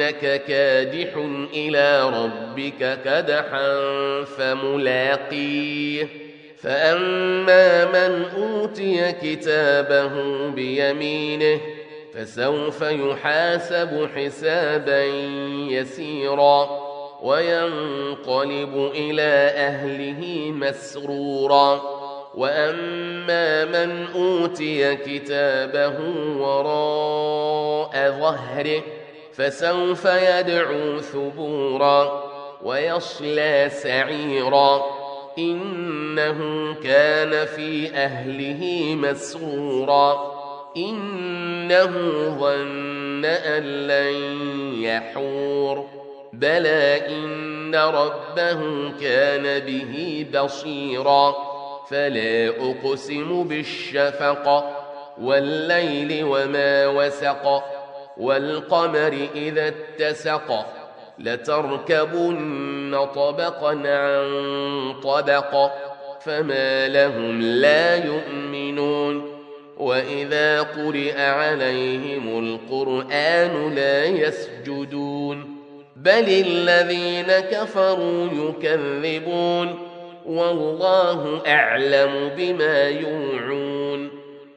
إنك كادح إلى ربك كدحا فملاقيه فأما من أوتي كتابه بيمينه فسوف يحاسب حسابا يسيرا وينقلب إلى أهله مسرورا واما من اوتي كتابه وراء ظهره فسوف يدعو ثبورا ويصلى سعيرا. إنه كان في أهله مسرورا. إنه ظن أن لن يحور. بلى إن ربه كان به بصيرا. فلا أقسم بالشفق والليل وما وسق. والقمر إذا اتسق لتركبن طبقا عن طبق فما لهم لا يؤمنون. وإذا قرئ عليهم القرآن لا يسجدون. بل الذين كفروا يكذبون. والله أعلم بما يوعون